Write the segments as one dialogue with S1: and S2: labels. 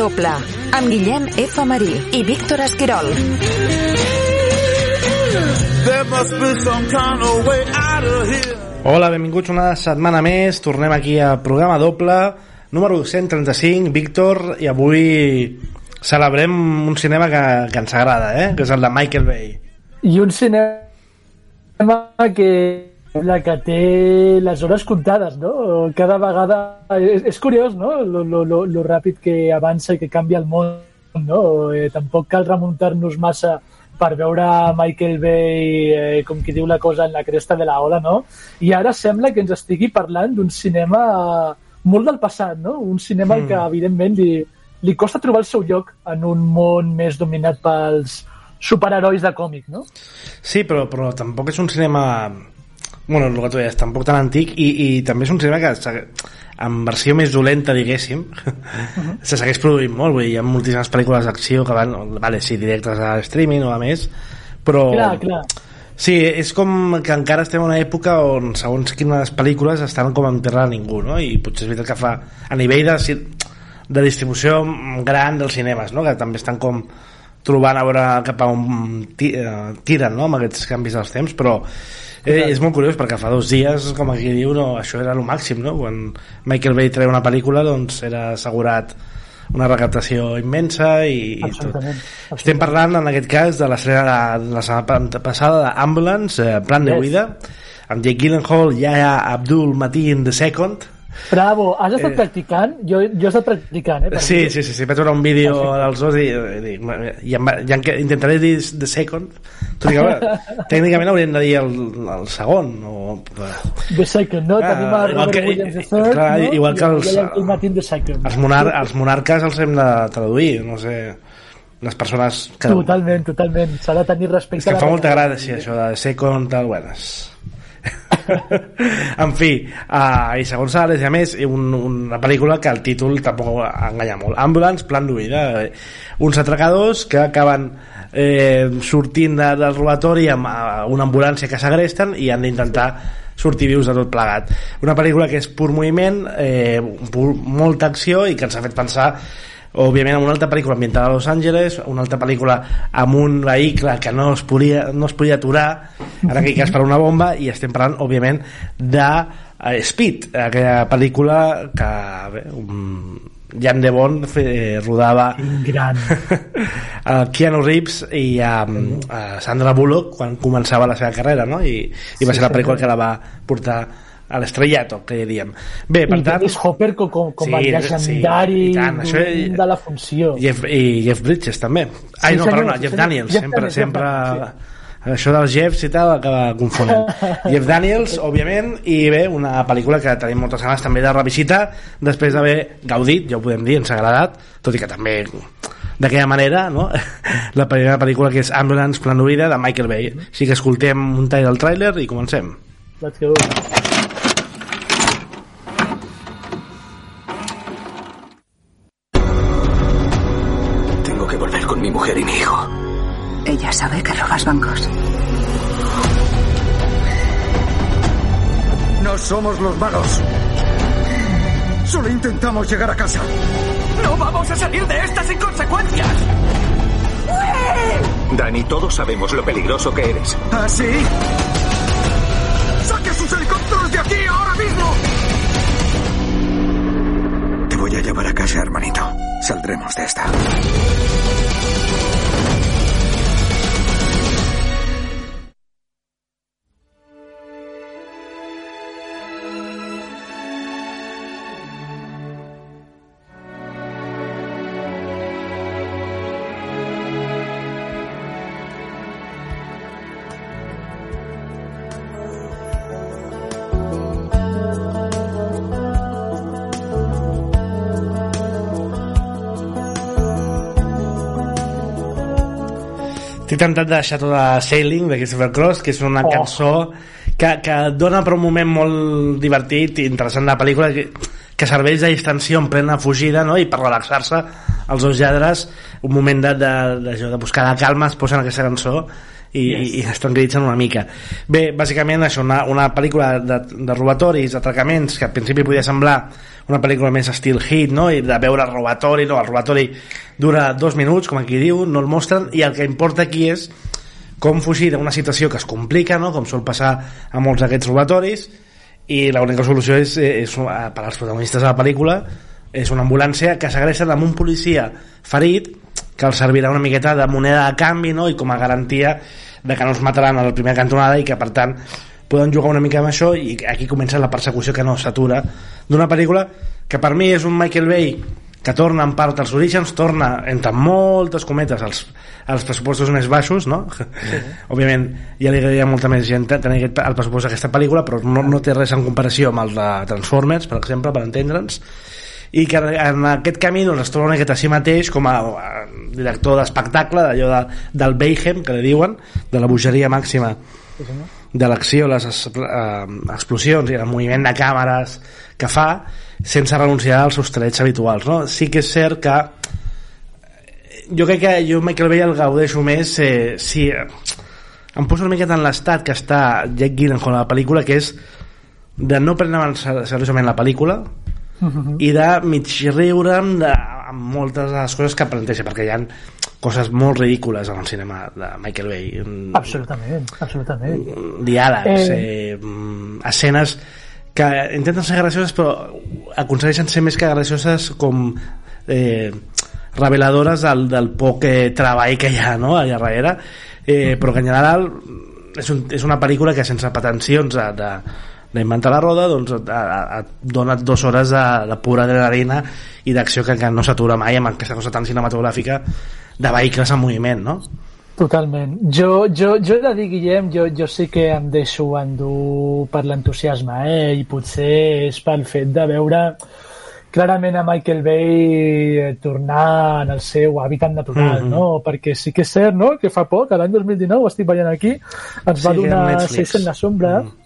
S1: doble, amb Guillem F. Marí i Víctor Esquirol.
S2: Hola, benvinguts una setmana més. Tornem aquí a programa doble, número 135, Víctor, i avui celebrem un cinema que, que ens agrada, eh? que és el de Michael Bay.
S3: I un cinema que la que té les hores comptades, no? Cada vegada... És, és curiós, no? Lo, lo, lo, lo ràpid que avança i que canvia el món, no? Eh, tampoc cal remuntar-nos massa per veure Michael Bay, eh, com qui diu la cosa, en la cresta de la ola, no? I ara sembla que ens estigui parlant d'un cinema molt del passat, no? Un cinema mm. que, evidentment, li, li costa trobar el seu lloc en un món més dominat pels superherois de còmic, no?
S2: Sí, però, però tampoc és un cinema bueno, el que tu deies, tampoc tan antic i, i també és un cinema que en versió més dolenta, diguéssim uh -huh. se segueix produint molt vull dir, hi ha moltíssimes pel·lícules d'acció que van vale, sí, directes a streaming o a més però
S3: clar, clar.
S2: Sí, és com que encara estem en una època on segons quines pel·lícules estan com en terra ningú, no? I potser és veritat que fa a nivell de, de distribució gran dels cinemes, no? Que també estan com trobant a veure cap a on eh, tiren, no? Amb aquests canvis dels temps, però Eh, és molt curiós perquè fa dos dies, com aquí diu, no, això era el màxim, no? Quan Michael Bay treia una pel·lícula, doncs era assegurat una recaptació immensa i,
S3: absolutament,
S2: i tot. Estem parlant, en aquest cas, de l'estrena de la setmana passada d'Ambulance, eh, Plan de yes. Vida, amb Jake Gyllenhaal, Yahya Abdul Mateen II,
S3: Bravo, has estat eh... practicant? Jo, jo he estat practicant, eh?
S2: Sí, sí, sí, sí, vaig veure un vídeo dels dos i, i, i, i, i intentaré dir The Second, tot i que, tècnicament hauríem de dir el, el segon, o...
S3: The Second, no? Ah, Tenim a Robert que, Williams Third, clar, no?
S2: Igual que els,
S3: I el Martin the Second.
S2: Els, monar, els monarques els hem de traduir, no sé les persones que...
S3: Totalment, totalment. S'ha de tenir respecte.
S2: És que fa molta gràcia això de second, tal, buenas. en fi, uh, i segons Sales, a més, un, una pel·lícula que el títol tampoc enganya molt. Ambulance, plan d'huida. Eh, uns atracadors que acaben eh, sortint de, del robatori amb uh, una ambulància que s'agresten i han d'intentar sortir vius de tot plegat. Una pel·lícula que és pur moviment, eh, pur, molta acció i que ens ha fet pensar òbviament amb una altra pel·lícula ambientada a Los Angeles una altra pel·lícula amb un vehicle que no es podia, no es podia aturar en aquell cas per una bomba i estem parlant òbviament de uh, Speed aquella pel·lícula que bé, un, Jan de Bond fe, rodava
S3: gran
S2: a Keanu Reeves i a, a Sandra Bullock quan començava la seva carrera no? I, i va sí, ser la pel·lícula que la va portar a l'estrellato, que diríem. Bé, per
S3: I
S2: tant...
S3: Dennis Hopper com, com, com sí, el llegendari sí, tant, això... de la funció.
S2: Jeff, I Jeff Bridges, també. Ai, no, perdona, Jeff Daniels. Jeff sempre, Daniels, sempre... Sí. Això dels Jeffs i tal acaba confonent. Jeff Daniels, òbviament, i bé, una pel·lícula que tenim moltes ganes també de revisitar després d'haver gaudit, ja ho podem dir, ens ha agradat, tot i que també d'aquella manera, no? la primera pel·lícula que és Ambulance Plan de Michael Bay. Així que escoltem un tall del tràiler i comencem.
S3: Let's go.
S4: Bancos.
S5: No somos los malos. Solo intentamos llegar a casa.
S6: ¡No vamos a salir de esta sin consecuencias!
S5: Dani, todos sabemos lo peligroso que eres.
S6: ¿Ah, sí?
S5: ¡Saque sus helicópteros de aquí ahora mismo! Te voy a llevar a casa, hermanito. Saldremos de esta.
S2: Estic tentat de deixar tota Sailing de Christopher Cross, que és una oh. cançó que, que dona per un moment molt divertit i interessant de la pel·lícula que, que serveix de distensió en plena fugida no? i per relaxar-se els dos lladres un moment de, de, de, de buscar la calma es posen aquesta cançó i, yes. i es tranquil·litzen una mica bé, bàsicament això, una, una pel·lícula de, de robatoris, atracaments que al principi podia semblar una pel·lícula més estil hit no? i de veure el robatori no? el robatori dura dos minuts com aquí diu, no el mostren i el que importa aquí és com fugir d'una situació que es complica no? com sol passar a molts d'aquests robatoris i l'única solució és, és, és per als protagonistes de la pel·lícula és una ambulància que s'agressa amb un policia ferit que els servirà una miqueta de moneda de canvi no? i com a garantia de que no els mataran a la primera cantonada i que per tant poden jugar una mica amb això i aquí comença la persecució que no s'atura d'una pel·lícula que per mi és un Michael Bay que torna en part als orígens, torna entre moltes cometes als, als pressupostos més baixos, no? Sí. Òbviament ja li agradaria molta més gent tenir aquest, el pressupost d'aquesta pel·lícula, però no, no té res en comparació amb el de Transformers, per exemple, per entendre'ns, i que en aquest camí doncs, es troba una miqueta a si mateix com a, director d'espectacle d'allò de, del Bayhem, que li diuen de la bogeria màxima de l'acció, les es, eh, explosions i el moviment de càmeres que fa sense renunciar als seus trets habituals no? sí que és cert que jo crec que jo Michael Bay el gaudeixo més eh, si em poso una miqueta en l'estat que està Jack Gyllenhaal a la pel·lícula que és de no prendre seriosament la pel·lícula uh -huh. i de mig riure'm de, amb moltes de les coses que planteja perquè hi ha coses molt ridícules en el cinema de Michael Bay
S3: absolutament, absolutament
S2: diàlegs eh... Eh, escenes que intenten ser gracioses però aconsegueixen ser més que gracioses com eh, reveladores del, del poc eh, treball que hi ha no? allà darrere eh, però que en general és, un, és una pel·lícula que sense pretensions de, de, d'inventar la roda doncs et, et dona dues hores de, de pura adrenalina i d'acció que, que no s'atura mai amb aquesta cosa tan cinematogràfica de vehicles en moviment no?
S3: Totalment. Jo, jo, jo he de dir, Guillem, jo, jo sí que em deixo endur per l'entusiasme, eh? i potser és pel fet de veure clarament a Michael Bay eh, tornar en el seu hàbitat natural, mm -hmm. no? Perquè sí que és cert, no?, que fa poc, l'any 2019, ho estic veient aquí, ens va sí, donar Seis en la sombra, mm -hmm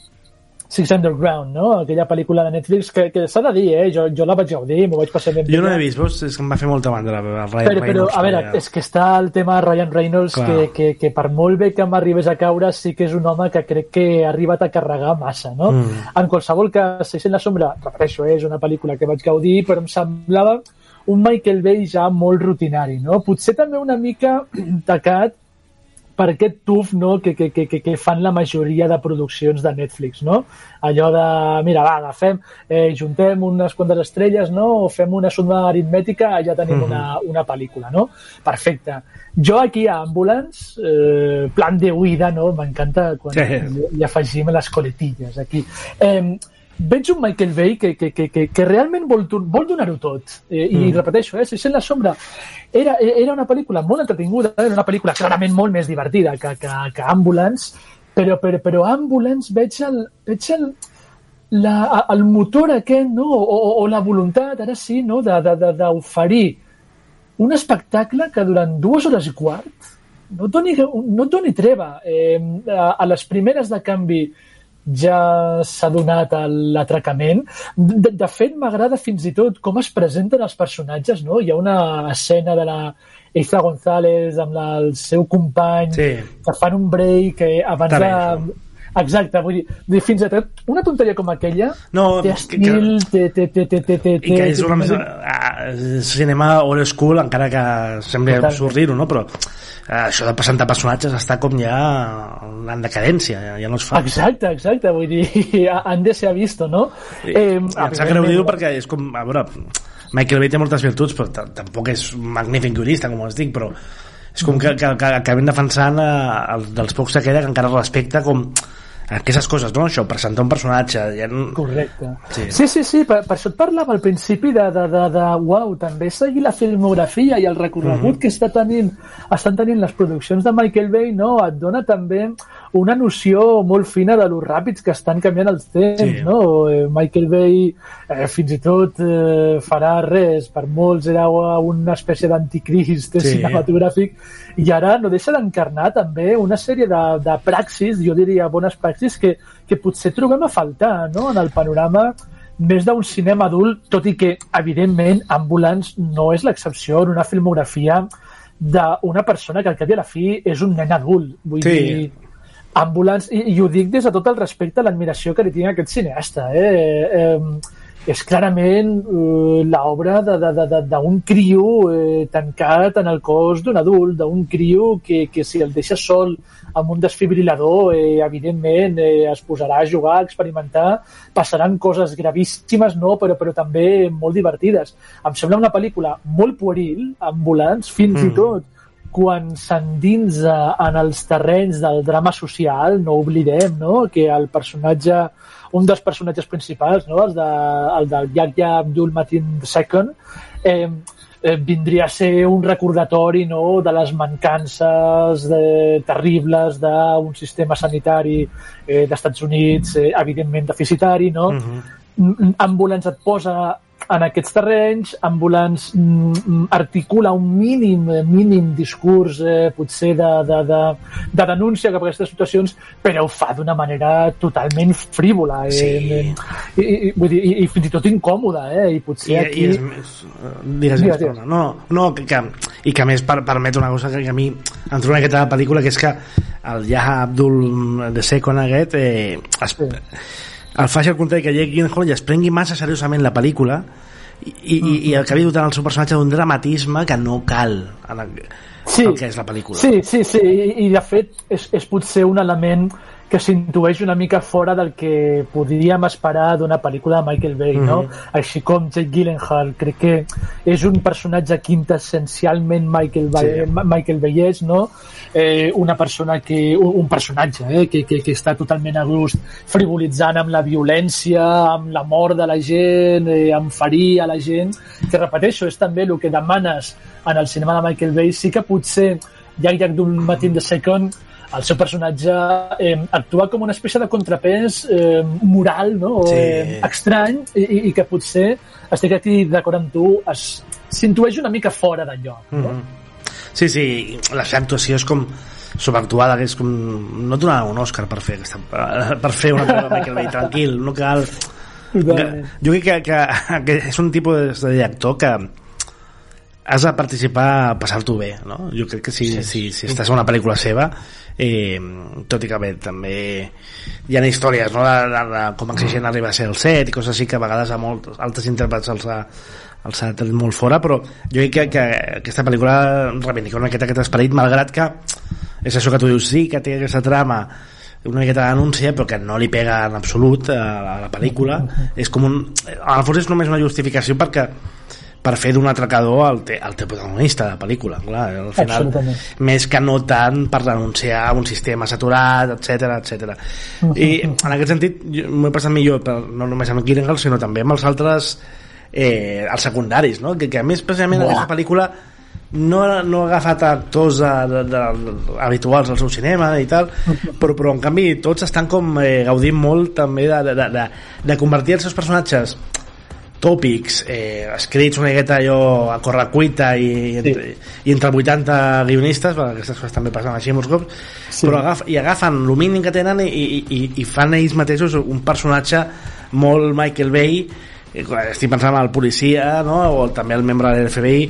S3: Six Underground, no? Aquella pel·lícula de Netflix que, que s'ha de dir, eh? Jo, jo la vaig gaudir, m'ho vaig passar ben
S2: Jo no l'he vist, vos, és que em va fer molta mandra el Ryan però,
S3: Reynolds. Però, a veure, ja. és que està el tema de Ryan Reynolds que, que, que per molt bé que m'arribés a caure sí que és un home que crec que ha arribat a carregar massa, no? Mm. En qualsevol cas, Seix en la sombra, repeteixo, eh? és una pel·lícula que vaig gaudir, però em semblava un Michael Bay ja molt rutinari, no? Potser també una mica tacat per aquest tuf no, que, que, que, que fan la majoria de produccions de Netflix, no? Allò de, mira, va, agafem, eh, juntem unes quantes estrelles, no? O fem una suma aritmètica, ja tenim mm -hmm. una, una pel·lícula, no? Perfecte. Jo aquí a Ambulance, eh, plan de huida, no? M'encanta quan sí. hi afegim les coletilles aquí. Eh, veig un Michael Bay que, que, que, que, que realment vol, vol donar-ho tot. Eh, I mm. repeteixo, eh, si sent la sombra era, era una pel·lícula molt entretinguda, era una pel·lícula clarament molt més divertida que, que, que Ambulance, però, però, però Ambulance veig el, veig el, la, el motor aquest, no? o, o, o la voluntat, ara sí, no? d'oferir un espectacle que durant dues hores i quart no et doni, no et doni treva. Eh, a, a les primeres de canvi ja s'ha donat l'atracament. De, de fet, m'agrada fins i tot com es presenten els personatges, no? Hi ha una escena de la Eiza González amb la, el seu company sí. que fan un break eh, abans També. de... Exacte, vull dir, fins a tot, una tonteria com aquella
S2: no,
S3: té estil, té, té, té, té, té, té,
S2: i que és una més, cinema old school, encara que sembli absurd dir-ho, no? però Eh, això de presentar personatges està com ja en decadència, ja, ja no es fa.
S3: Exacte, exacte, vull dir, han de ser visto, no?
S2: I, eh, em sap greu dir-ho perquè és com, a veure, Michael Bay té moltes virtuts, però tampoc és un magnífic guionista, com us dic, però és com que, que, que acabem defensant eh, el, dels pocs que queda que encara respecta com aquestes coses, no? Això, presentar un personatge... Ja...
S3: Correcte. Sí, sí, sí, sí per, per això et parlava al principi de, de, de, de uau, també seguir la filmografia i el recorregut mhm. -huh. que està tenint, estan tenint les produccions de Michael Bay, no? Et dona també una noció molt fina de lo ràpids que estan canviant els temps, sí. no? Eh, Michael Bay eh, fins i tot eh, farà res, per molts era una espècie d'anticrist sí. cinematogràfic, i ara no deixa d'encarnar també una sèrie de, de praxis, jo diria bones praxis, que, que potser trobem a faltar no? en el panorama més d'un cinema adult, tot i que, evidentment, Ambulance no és l'excepció en una filmografia d'una persona que al cap i a la fi és un nen adult. Vull
S2: Sí.
S3: dir, Ambulance, i, i ho dic des de tot el respecte a l'admiració que li tinc a aquest cineasta. Eh? Eh, és clarament eh, l'obra d'un criu eh, tancat en el cos d'un adult, d'un criu que, que si el deixa sol amb un desfibrilador, eh, evidentment eh, es posarà a jugar, a experimentar, passaran coses gravíssimes, no, però, però també molt divertides. Em sembla una pel·lícula molt pueril, ambulants, fins mm. i tot quan s'endinsa en els terrenys del drama social, no oblidem no? que el personatge, un dels personatges principals, no? el, de, el del Yahya Abdul Matin II, eh, eh, vindria a ser un recordatori no? de les mancances de, terribles d'un sistema sanitari eh, d'Estats Units, eh, evidentment deficitari, no?
S2: Uh -huh.
S3: Ambulance et posa en aquests terrenys, Ambulance mm, mm, articula un mínim eh, mínim discurs eh, potser de, de, de, de denúncia cap a aquestes situacions, però ho fa d'una manera totalment frívola eh,
S2: Sí.
S3: eh, i, i, vull dir, i, i fins i tot incòmoda eh, i
S2: I,
S3: potser aquí
S2: i és més... eh, Digues,
S3: Digues,
S2: digues,
S3: digues.
S2: No, no que, que, i que a més per, permet una cosa que, que a mi em trobo en aquesta pel·lícula que és que el Yaha Abdul de Second aquest eh, es,
S3: Sí.
S2: El faci al contrari que Jake Gyllenhaal i es prengui massa seriosament la pel·lícula i, i, i, i acabi dotant el seu personatge d'un dramatisme que no cal en el,
S3: Sí.
S2: el que és la pel·lícula
S3: Sí, sí, sí, i, i de fet és, és potser un element que s'intueix una mica fora del que podríem esperar d'una pel·lícula de Michael Bay, no?
S2: Mhm.
S3: Així com Jake Gyllenhaal, crec que és un personatge quintessencialment Michael, Bay,
S2: Sí.
S3: Michael Bayès, no? Eh, una persona que, un, personatge eh, que, que, que està totalment a gust frivolitzant amb la violència, amb la mort de la gent, eh, amb ferir a la gent, que repeteixo, és també el que demanes en el cinema de Michael Bay, sí que potser Jack Jack d'un Matin de Second el seu personatge eh, actua com una espècie de contrapès eh, moral no? O,
S2: Sí.
S3: eh, estrany i, i, i que potser estic aquí d'acord amb tu es- s'intueix una mica fora del lloc no?
S2: Mhm. Sí, sí, la seva actuació és com sobreactuada, que és com... No et donaran un Òscar per fer, aquesta, per fer una cosa de Michael Bay, tranquil, no cal... Jo crec que, que, que és un tipus de director que has de participar a passar-t'ho bé, no? Jo crec que si, sí, si, si estàs en una pel·lícula seva, eh, tot i que bé, també hi ha històries, no?, de, de, de com exigent arriba a ser el set i coses així que a vegades a molts altres intèrprets els ha, els ha tret molt fora, però jo crec que, que aquesta pel·lícula reivindica una miqueta aquest esperit, malgrat que és això que tu dius, sí, que té aquesta trama una miqueta d'anúncia però que no li pega en absolut a la, a la pel·lícula és com un... a la fons és només una justificació perquè per fer d'un atracador el, te, el teu protagonista de la pel·lícula clar, al final, més que no tant per denunciar un sistema saturat etc etc. i en aquest sentit m'ho he passat millor per, no només amb Gyllenhaal sinó també amb els altres eh, els secundaris no? que, que a més precisament aquesta pel·lícula no, no ha agafat actors de, de, de, habituals al seu cinema i tal, però, però en canvi tots estan com eh, gaudint molt també de, de, de, de convertir els seus personatges tòpics, eh, escrits una miqueta allò a correcuita i, i, entre, i entre 80 guionistes, perquè aquestes coses també passen així molts cops,
S3: Sí.
S2: però agaf, i agafen el mínim que tenen i, i, i, i fan ells mateixos un personatge molt Michael Bay, eh, estic pensant en el policia, no? o també el membre de l'FBI,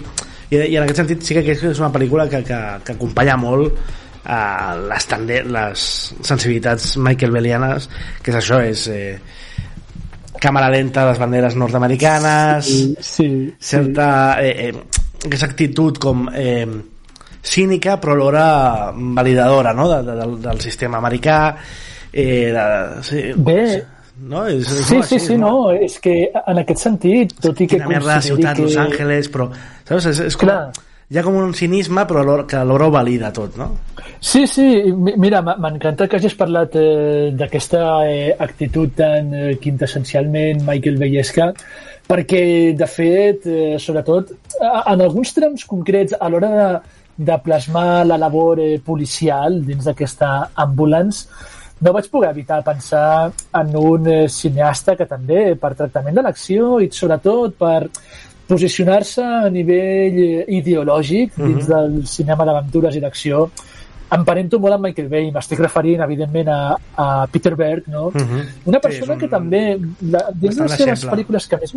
S2: i, i en aquest sentit sí que és una pel·lícula que, que, que acompanya molt a les, les sensibilitats Michael Bayianes que és això, és eh, càmera lenta, les banderes nord-americanes
S3: sí, sí,
S2: certa eh, eh, aquesta actitud com eh, cínica però alhora validadora no? de, de, del, del sistema americà eh, de, sí,
S3: Bé.
S2: no? És, és
S3: Sí, sí, sí, no, és que en aquest sentit, tot i que
S2: quina merda de ciutat,
S3: que...
S2: Los Angeles però saps? És, és com,
S3: Clar.
S2: Hi ha com un cinisme però que alhora ho valida tot no?
S3: Sí, sí, mi- mira, m- m'encanta que hagis parlat eh, d'aquesta eh, actitud tan eh, quintessencialment Michael Bayesca, perquè, de fet, eh, sobretot, en alguns trams concrets, a l'hora de, de plasmar la labor eh, policial dins d'aquesta ambulance, no vaig poder evitar pensar en un eh, cineasta que també, per tractament de l'acció i sobretot per posicionar-se a nivell eh, ideològic dins del cinema d'aventures i d'acció emparento molt amb Michael Bay, m'estic referint evidentment a, a Peter Berg, no?
S2: Mhm.
S3: Una
S2: Sí,
S3: persona
S2: és un-
S3: que també la, dins de les seves pel·lícules que més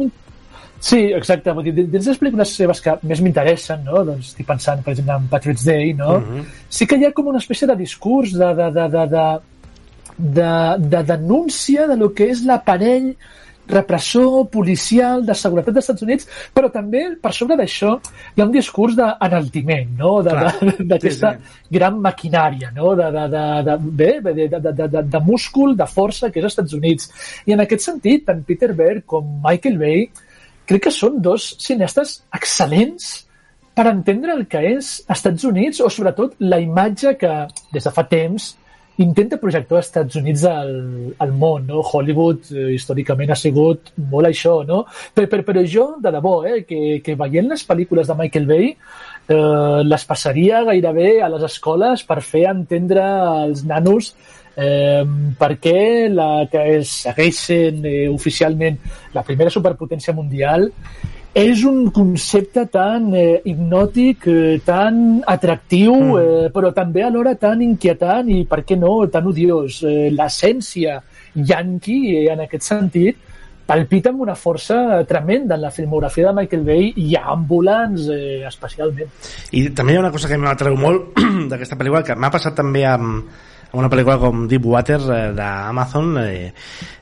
S3: Sí, exacte. Vull dir, dins les pel·lícules seves que més m'interessen, no? doncs estic pensant, per exemple, en Patriots Day, no?
S2: Mhm.
S3: sí que hi ha com una espècie de discurs de, de, de, de, de, de, de denúncia de lo que és l'aparell repressor policial de seguretat dels Estats Units, però també per sobre d'això hi ha un discurs d'enaltiment, no? De-
S2: Clar.
S3: de- d'aquesta
S2: Sí,
S3: gran maquinària, no? De, de, de, de, bé, de, de, de, de, de, de múscul, de força que és als Estats Units. I en aquest sentit, tant Peter Berg com Michael Bay crec que són dos cineastes excel·lents per entendre el que és Estats Units o sobretot la imatge que des de fa temps intenta projectar als Estats Units al, al món, no? Hollywood eh, històricament ha sigut molt això, no? Però, però, però jo, de debò, eh, que, que veient les pel·lícules de Michael Bay eh, les passaria gairebé a les escoles per fer entendre als nanos eh, per què la que es segueix sent eh, oficialment la primera superpotència mundial és un concepte tan eh, hipnòtic, eh, tan atractiu, mm. eh, però també alhora tan inquietant i, per què no, tan odiós. Eh, L'essència yanqui, eh, en aquest sentit, palpita amb una força tremenda en la filmografia de Michael Bay i Ambulance eh, especialment.
S2: I també hi ha una cosa que m'atreu molt d'aquesta pel·lícula, que m'ha passat també amb, amb una pel·lícula com Deep Water eh, d'Amazon, eh,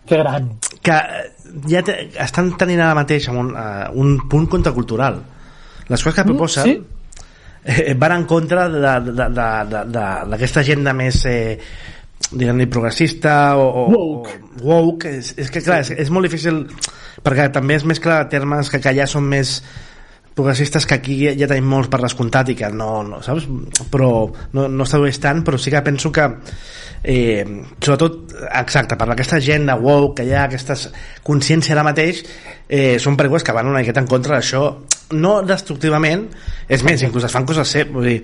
S3: Que gran.
S2: que eh, ja te, estan tenint ara mateix un, uh, un punt contracultural. Les coses que
S3: Mm,
S2: proposen
S3: sí.
S2: eh, van en contra d'aquesta agenda més eh, diguem-ne progressista o, o
S3: Woke.
S2: o woke és, és que clar, és, és molt difícil perquè també es mescla termes que, que allà són més progressistes que aquí ja, tenim molts per descomptat i que no, no saps? Però no, no es tradueix tant, però sí que penso que eh, sobretot, exacte, per aquesta agenda woke que hi ha, aquesta consciència ara mateix eh, són pel·lícules que van una miqueta en contra d'això no destructivament és més, inclús es fan coses ser, vull dir,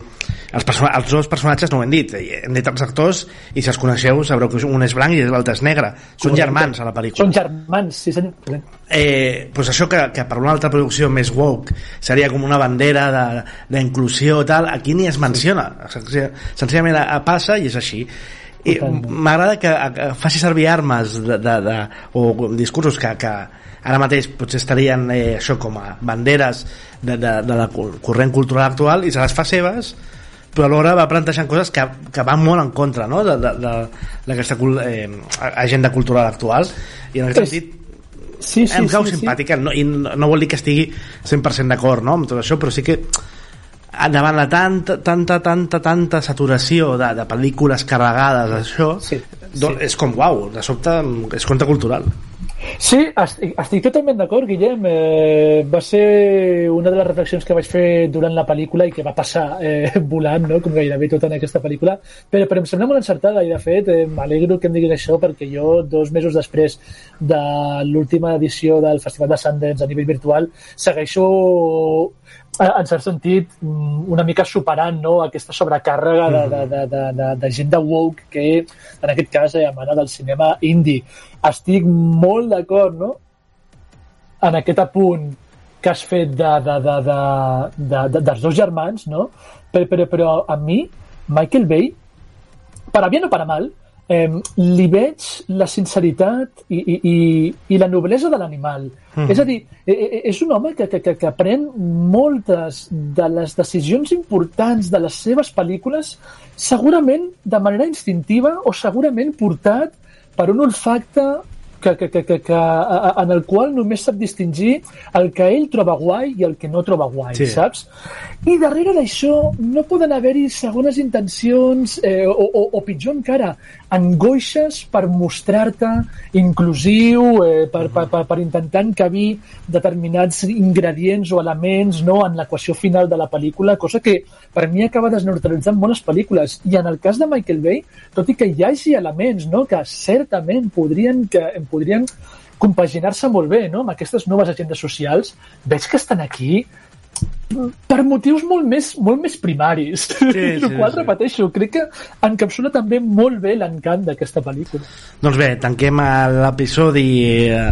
S2: els, els dos personatges no ho hem dit eh, hem dit els actors i si els coneixeu sabreu que un és blanc i l'altre és negre. Són germans a la pel·lícula.
S3: Són germans, sí senyor.
S2: eh, pues això que, que per una altra producció més woke seria com una bandera de- d'inclusió tal, aquí ni es menciona. Senzi- senzillament passa i és així. M'agrada que, que faci servir armes de, de, de, o discursos que, que ara mateix potser estarien eh, això com a banderes de, de, de la cor- corrent cultural actual i se les fa seves però alhora va plantejant coses que, que van molt en contra no? d'aquesta eh, agenda cultural actual i en aquest
S3: És-
S2: sentit
S3: Sí, sí,
S2: em cau
S3: sí, sí.
S2: simpàtica no, i no, no vol dir que estigui 100% d'acord no, amb tot això, però sí que davant la tanta, tanta, tanta, tanta saturació de, de pel·lícules carregades això,
S3: Sí,
S2: do,
S3: sí.
S2: és com uau, de sobte és contracultural
S3: Sí, estic, estic totalment d'acord, Guillem. Eh, va ser una de les reflexions que vaig fer durant la pel·lícula i que va passar eh, volant, no? com gairebé tot en aquesta pel·lícula, però, però em sembla molt encertada i, de fet, eh, m'alegro que em diguin això perquè jo, dos mesos després de l'última edició del Festival de Sundance a nivell virtual, segueixo en cert sentit, mm, una mica superant no, aquesta sobrecàrrega de, de, de, de, de, de gent de woke que, en aquest cas, eh, emana del cinema indie. Estic molt d'acord, no?, en aquest apunt que has fet de, de, de, de, de, de, dels dos germans, no? Però, però, però a mi, Michael Bay, per a bien o per a mal, eh, li veig la sinceritat i, i, i, i la noblesa de l'animal. Mm. És a dir, eh, eh, és un home que, que, que, que pren moltes de les decisions importants de les seves pel·lícules segurament de manera instintiva o segurament portat per un olfacte que, que, que, que, que, a- en el qual només sap distingir el que ell troba guai i el que no troba guai,
S2: sí.
S3: saps? I darrere d'això no poden haver-hi segones intencions eh, o, o, o pitjor encara, angoixes per mostrar-te inclusiu, eh, per, per, per, per intentar encabir determinats ingredients o elements no, en l'equació final de la pel·lícula, cosa que per mi acaba desneutralitzant moltes pel·lícules. I en el cas de Michael Bay, tot i que hi hagi elements no, que certament podrien, que, podrien compaginar-se molt bé no, amb aquestes noves agendes socials, veig que estan aquí per motius molt més, molt més primaris. Sí,
S2: sí,
S3: el qual,
S2: sí.
S3: repeteixo, crec que encapsula també molt bé l'encant d'aquesta pel·lícula.
S2: Doncs bé, tanquem l'episodi eh,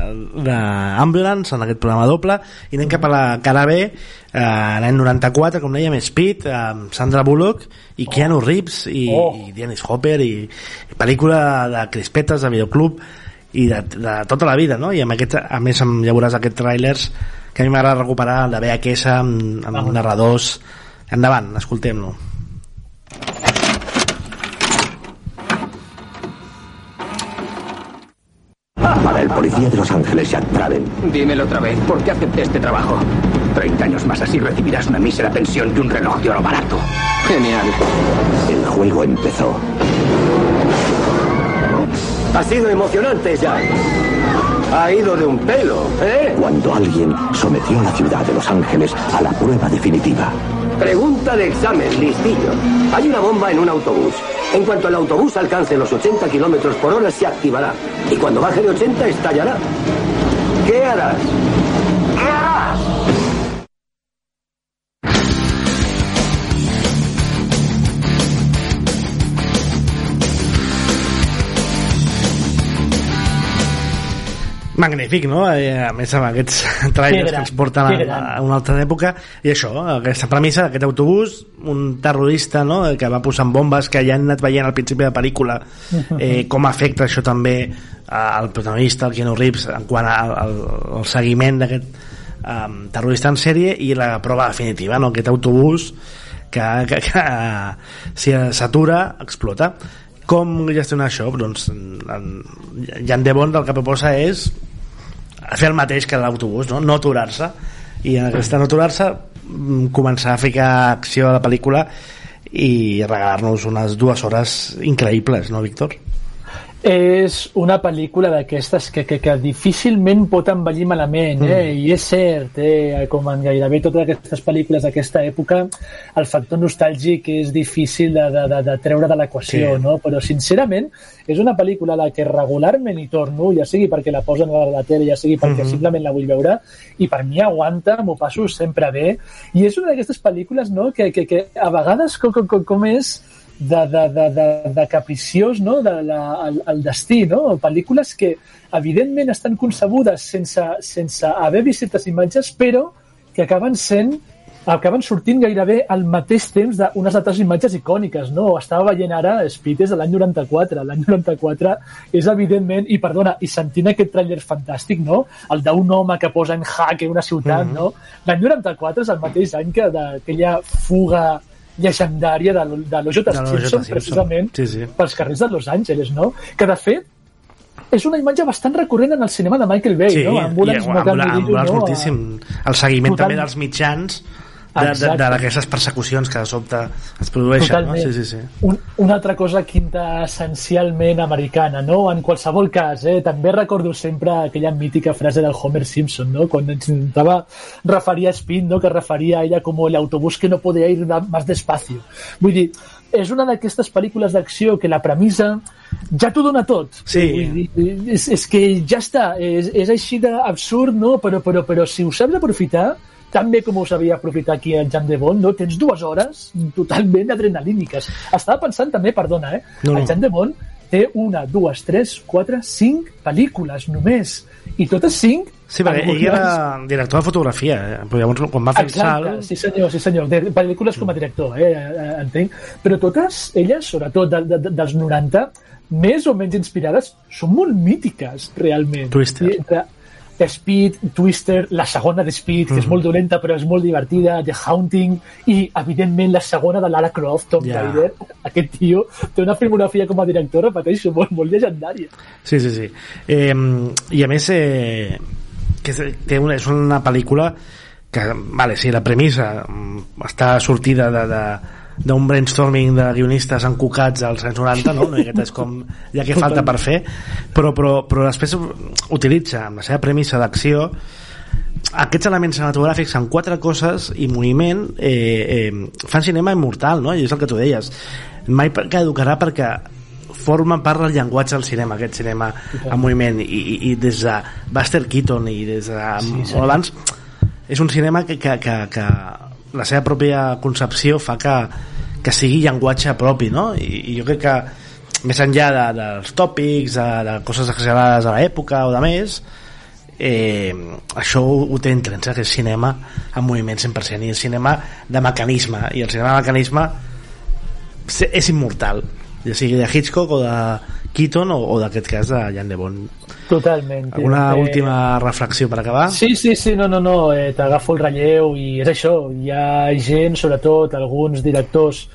S2: d'Ambulance en aquest programa doble i anem cap a la cara B eh, l'any 94, com dèiem, Speed amb Sandra Bullock i Keanu Reeves i,
S3: Oh.
S2: i Dennis Hopper i, i pel·lícula de crispetes de videoclub i de, de tota la vida, no? I amb aquest, a més amb, ja veuràs aquests trailers que a mi m'agrada recuperar el de VHS amb, amb narradors endavant, escoltem-lo
S7: Para el policía de Los Ángeles, Jack Traven.
S8: Dímelo otra vez, ¿por qué acepté este trabajo?
S7: 30 años más así recibirás una mísera pensión y un reloj de oro barato.
S8: Genial.
S7: El juego empezó.
S9: Ha sido emocionante, Jack. Ha ido de un pelo, ¿eh?
S7: Cuando alguien sometió a la ciudad de Los Ángeles a la prueba definitiva.
S9: Pregunta de examen, listillo. Hay una bomba en un autobús. En cuanto el autobús alcance los 80 kilómetros por hora, se activará. Y cuando baje de 80, estallará. ¿Qué harás? ¿Qué harás?
S2: Magnífic, no? Eh, a més amb aquests trailers que ens porten a, a una altra època i això, aquesta premissa d'aquest autobús un terrorista no? que va posant bombes que ja han anat veient al principi de la pel·lícula eh, com afecta això també al protagonista, el Keanu Reeves en quant al, al, al seguiment d'aquest um, terrorista en sèrie i la prova definitiva, no? aquest autobús que, que, que si s'atura explota com gestionar això? Doncs en, Jan de Bond el que proposa és fer el mateix que l'autobús, no? no aturar-se i en aquesta no aturar-se mm, començar a ficar acció a la pel·lícula i regalar-nos unes dues hores increïbles, no, Víctor?
S3: És una pel·lícula d'aquestes que, que, que difícilment pot envellir malament eh? Mm. i és cert, eh? com en gairebé totes aquestes pel·lícules d'aquesta època el factor nostàlgic és difícil de, de, de, de treure de l'equació sí. no? però sincerament és una pel·lícula a la que regularment hi torno ja sigui perquè la posen a la tele ja sigui perquè mm -hmm. simplement la vull veure i per mi aguanta, m'ho passo sempre bé i és una d'aquestes pel·lícules no? que, que, que a vegades com, com, com és de, de, de, de, de capriciós no? de la, el, el destí, no? pel·lícules que evidentment estan concebudes sense, sense haver vist certes imatges, però que acaben sent acaben sortint gairebé al mateix temps d'unes altres imatges icòniques, no? Estava veient ara Speed és de l'any 94. L'any 94 és evidentment, i perdona, i sentint aquest tràiler fantàstic, no? El d'un home que posa en jaque una ciutat, mm -hmm. no? L'any 94 és el mateix any que d'aquella fuga llegendària de, de l'O.J. Simpson, precisament, sí, sí. pels carrers de Los Angeles, no? Que, de fet, és una imatge bastant recurrent en el cinema de Michael Bay,
S2: sí,
S3: no?
S2: Ambulance, i, ambulance, ambulance no? moltíssim. El seguiment Total... també dels mitjans d'aquestes persecucions que de sobte es produeixen. No? Sí, sí, sí.
S3: Un, una altra cosa quinta essencialment americana, no? En qualsevol cas, eh? també recordo sempre aquella mítica frase del Homer Simpson, no? Quan ens intentava referir a Spin, no? que referia a ella com el autobús que no podia ir más despacio. Vull dir, és una d'aquestes pel·lícules d'acció que la premissa ja t'ho dona tot.
S2: Sí.
S3: És, és que ja està, és, és així d'absurd, no? Però, però, però si ho saps aprofitar, tan bé com ho sabia aprofitar aquí el Jan de Bond, no? tens dues hores totalment adrenalíniques. Estava pensant també, perdona, eh? No, no. el Jan de Bond té una, dues, tres, quatre, cinc pel·lícules només. I totes cinc
S2: Sí, perquè ell era director de fotografia, eh? però llavors quan va fer
S3: Exacte,
S2: el salt...
S3: sí senyor, sí senyor, de pel·lícules com a director, eh? eh entenc. Però totes elles, sobretot de, de, dels 90, més o menys inspirades, són molt mítiques, realment.
S2: Twister. I
S3: Speed, Twister, la segona de Speed, que mm -hmm. és molt dolenta però és molt divertida, The Haunting, i evidentment la segona de Lara Croft, Tom yeah. Raider. Aquest tio té una filmografia com a director, repeteixo, molt, molt llegendària.
S2: Sí, sí, sí. Eh, I a més, eh, que té una, és una pel·lícula que, vale, sí, la premissa mm, està sortida de, de d'un brainstorming de guionistes encucats als anys 90 no? aquest és com ja que falta per fer però, però, però després utilitza amb la seva premissa d'acció aquests elements cinematogràfics en quatre coses i moviment eh, eh, fan cinema immortal no? i és el que tu deies mai caducarà perquè forma part del llenguatge del cinema, aquest cinema en moviment i, i, i des de Buster Keaton i des de sí, sí. abans és un cinema que, que, que, que la seva pròpia concepció fa que, que sigui llenguatge propi no? I, i jo crec que més enllà de, dels tòpics de, de coses exagerades a l'època o de més eh, això ho, ho té intrínsec és cinema en moviment 100% i el cinema de mecanisme. I el cinema de mecanisme és immortal. Ja sigui de Hitchcock o de Keaton o, o d'aquest cas de Jan de Bond.
S3: Totalment.
S2: Una
S3: Eh,
S2: última reflexió per acabar?
S3: Sí, sí, sí, no, no, no, eh, t'agafo el relleu i és això, hi ha gent, sobretot alguns directors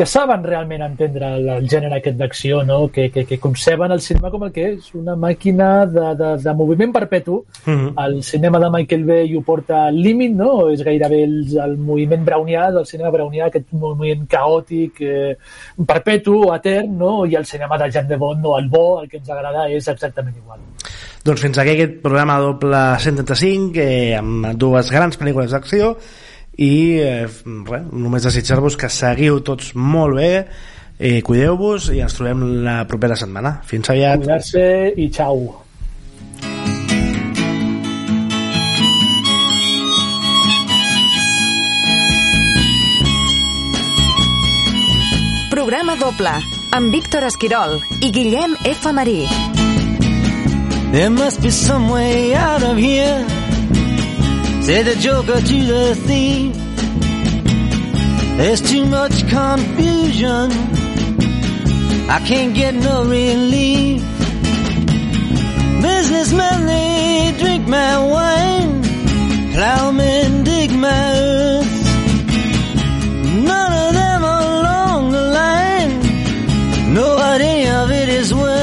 S3: que saben realment entendre el, el gènere aquest d'acció, no? que, que, que conceben el cinema com el que és, una màquina de, de, de moviment perpetu.
S2: Mhm.
S3: El cinema de Michael Bay ho porta al límit, no? és gairebé el, el moviment brownià del cinema brownià, aquest moviment caòtic, eh, perpetu, etern, no? i el cinema de Jean de Bond, no? el bo, el que ens agrada, és exactament igual.
S2: Doncs fins aquí aquest programa doble 135 eh, amb dues grans pel·lícules d'acció i eh, res, només desitjar-vos que seguiu tots molt bé eh, cuideu-vos i ens trobem la propera setmana fins aviat
S3: Cuidar-se i xau.
S1: Programa doble amb Víctor Esquirol i Guillem F. Marí.
S10: There must be some way out of here. Say the joker to the thief? There's too much confusion. I can't get no relief. Businessmen, they drink my wine. Plowmen dig my earth. None of them along the line know what any of it is worth.